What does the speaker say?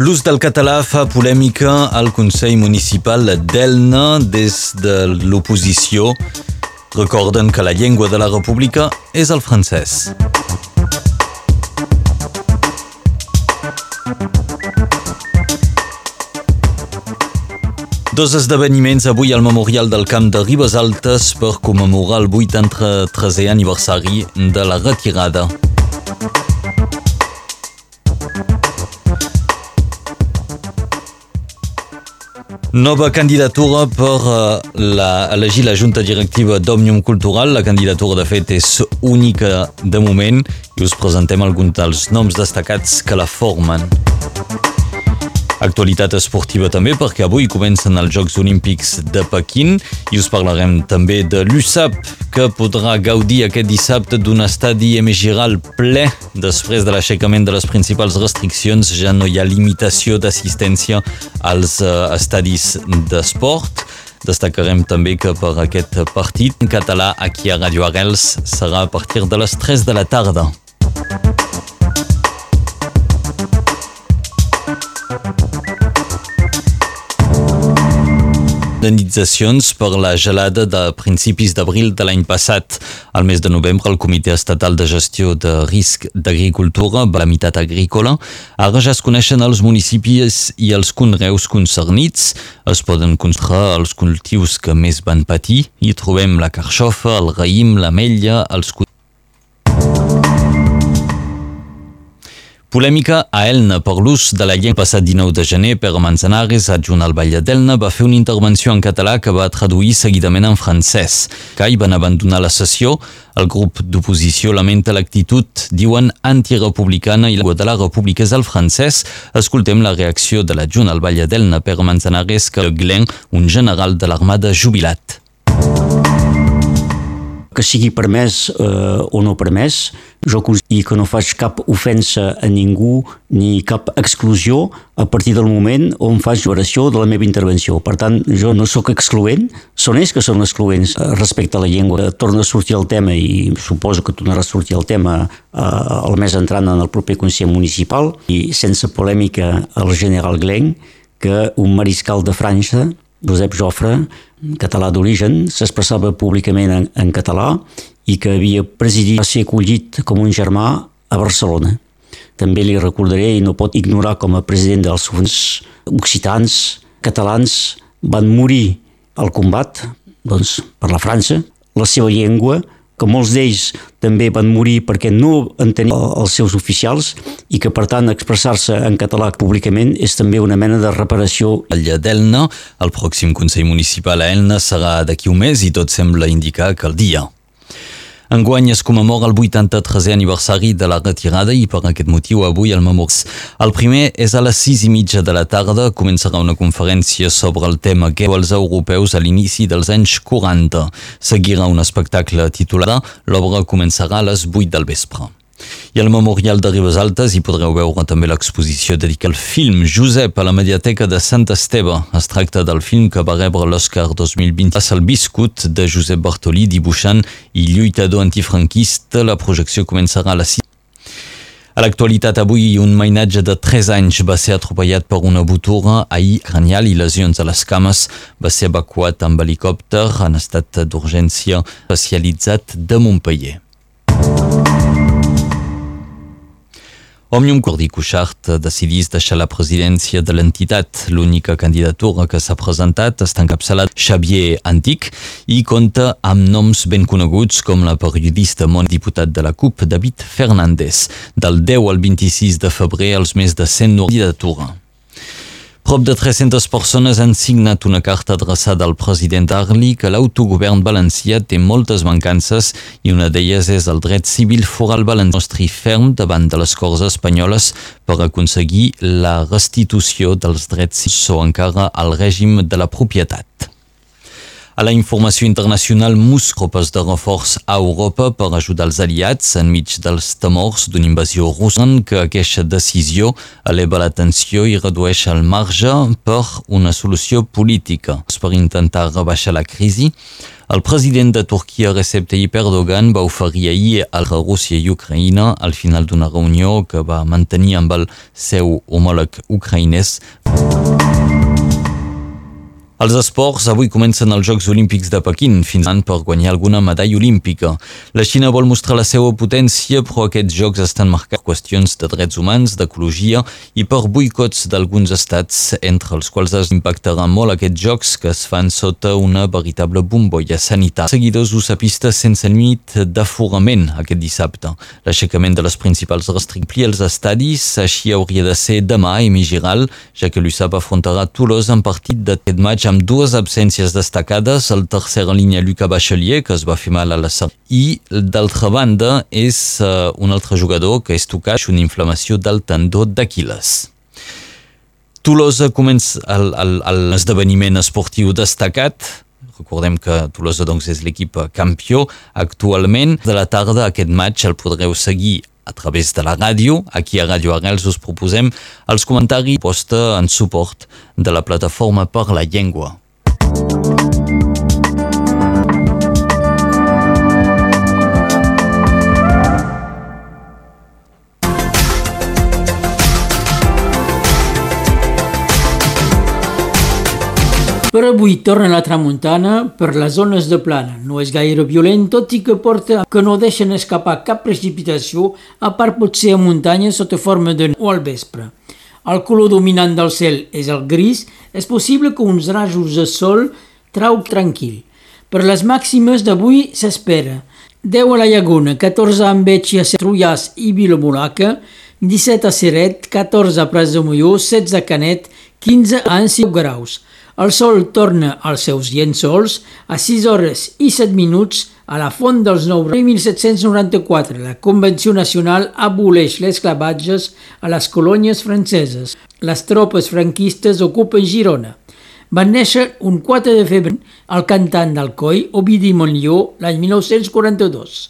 L'ús del català fa polèmica al Consell Municipal d'Elna des de l'oposició. Recorden que la llengua de la república és el francès. Dos esdeveniments avui al Memorial del Camp de Ribes Altes per commemorar el 83è aniversari de la retirada. Nova candidatura per uh, la, elegir la Junta Directiva d'Òmnium Cultural. La candidatura, de fet, és única de moment i us presentem alguns dels noms destacats que la formen. Actualitat esportiva també, perquè avui comencen els Jocs Olímpics de Pequín i us parlarem també de l'USAP, que podrà gaudir aquest dissabte d'un estadi M. Giral ple. Després de l'aixecament de les principals restriccions ja no hi ha limitació d'assistència als uh, estadis d'esport. Destacarem també que per aquest partit en català aquí a Radio Arrels serà a partir de les 3 de la tarda. Indemnitzacions per la gelada de principis d'abril de l'any passat. Al mes de novembre, el Comitè Estatal de Gestió de Risc d'Agricultura, la meitat agrícola, ara ja es coneixen els municipis i els conreus concernits. Es poden constatar els cultius que més van patir. Hi trobem la carxofa, el raïm, l'ametlla, els Polèmica a Elna per l'ús de la llengua. Passat 19 de gener, Pere Manzanares, adjunt al Vall d'Elna, va fer una intervenció en català que va traduir seguidament en francès. Cai van abandonar la sessió. El grup d'oposició lamenta l'actitud, diuen, antirepublicana i la de la república és el francès. Escoltem la reacció de l'adjunt al Vall d'Elna, Pere Manzanares, que Glen, un general de l'armada jubilat que sigui permès eh, o no permès, jo i que no faig cap ofensa a ningú ni cap exclusió a partir del moment on faig oració de la meva intervenció. Per tant, jo no sóc excloent, són ells que són excloents eh, respecte a la llengua. Torna a sortir el tema i suposo que tornarà a sortir el tema eh, el mes entrant en el proper Consell Municipal i sense polèmica el general Glenn que un mariscal de França Josep Jofre, català d'origen, s'expressava públicament en, en català i que havia presidit, va ser acollit com un germà a Barcelona. També li recordaré i no pot ignorar com a president dels fons occitans, catalans, van morir al combat doncs, per la França, la seva llengua, que molts d'ells també van morir perquè no entenien els seus oficials i que, per tant, expressar-se en català públicament és també una mena de reparació. El d'Elna, el pròxim Consell Municipal a Elna serà d'aquí un mes i tot sembla indicar que el dia Enguany es commemora el 83è aniversari de la retirada i per aquest motiu avui el Memors. El primer és a les 6 i mitja de la tarda, començarà una conferència sobre el tema que els europeus a l'inici dels anys 40. Seguirà un espectacle titulat L'obra començarà a les 8 del vespre. I al Memorial de Ribes Altes hi podreu veure també l'exposició dedicada al film Josep a la Mediateca de Sant Esteve. Es tracta del film que va rebre l'Oscar 2020 a el viscut de Josep Bartolí, dibuixant i lluitador antifranquista. La projecció començarà a les 6 a l'actualitat, avui un mainatge de 3 anys va ser atropellat per una botura ahir cranial i lesions a les cames. Va ser evacuat amb helicòpter en estat d'urgència especialitzat de Montpellier. Òmnium Cordi Cuixart decidís deixar la presidència de l'entitat. L'única candidatura que s'ha presentat està encapçalat Xavier Antic i compta amb noms ben coneguts com la periodista món diputat de la CUP David Fernández. Del 10 al 26 de febrer els més de 100 candidatures. Prop de 300 persones han signat una carta adreçada al president Arli que l'autogovern valencià té moltes mancances i una d'elles és el dret civil foral valencià ferm davant de les Corts espanyoles per aconseguir la restitució dels drets o encara al règim de la propietat. A la informació internacional, mus tropes de reforç a Europa per ajudar els aliats enmig dels temors d'una invasió russa que aquesta decisió eleva la tensió i redueix el marge per una solució política. Per intentar rebaixar la crisi, el president de Turquia, Recep Tayyip Erdogan, va oferir ahir a Rússia i Ucraïna al final d'una reunió que va mantenir amb el seu homòleg ucraïnès. Els esports avui comencen els Jocs Olímpics de Pequín, fins an per guanyar alguna medalla olímpica. La Xina vol mostrar la seva potència, però aquests Jocs estan marcats qüestions de drets humans, d'ecologia i per boicots d'alguns estats, entre els quals es impactaran molt aquests Jocs que es fan sota una veritable bombolla sanitària. Seguidors usapistes sense límit d'aforament aquest dissabte. L'aixecament de les principals restriccions als estadis, així hauria de ser demà a Emigiral, ja que l'USAP afrontarà Toulouse en partit d'aquest maig amb dues absències destacades, el tercera línia Luca Bachelier, que es va fer mal a la salut, i d'altra banda és uh, un altre jugador que és tocat una inflamació del tendó d'Aquiles. Tolosa comença l'esdeveniment esportiu destacat, Recordem que Tolosa doncs, és l'equip campió actualment. De la tarda aquest maig el podreu seguir a través de la ràdio. Aquí a Ràdio Arrels us proposem els comentaris posta en suport de la plataforma per la llengua. Per avui torna la tramuntana per les zones de plana. No és gaire violent, tot i que porta que no deixen escapar cap precipitació, a part potser a muntanya sota forma de o al vespre. El color dominant del cel és el gris, és possible que uns rajos de sol trau tranquil. Per les màximes d'avui s'espera 10 a la Llaguna, 14 a Envetxia, Trullàs i Vilamolaca, 17 a Seret, 14 a Pras de Molló, 16 a Canet, 15 a Ansiu Graus. El sol torna als seus llençols a 6 hores i 7 minuts a la Font dels Nou. En 1794, la Convenció Nacional aboleix les clavatges a les colònies franceses. Les tropes franquistes ocupen Girona. Van néixer un 4 de febrer el cantant d'Alcoi, Ovidi Montlló, l'any 1942.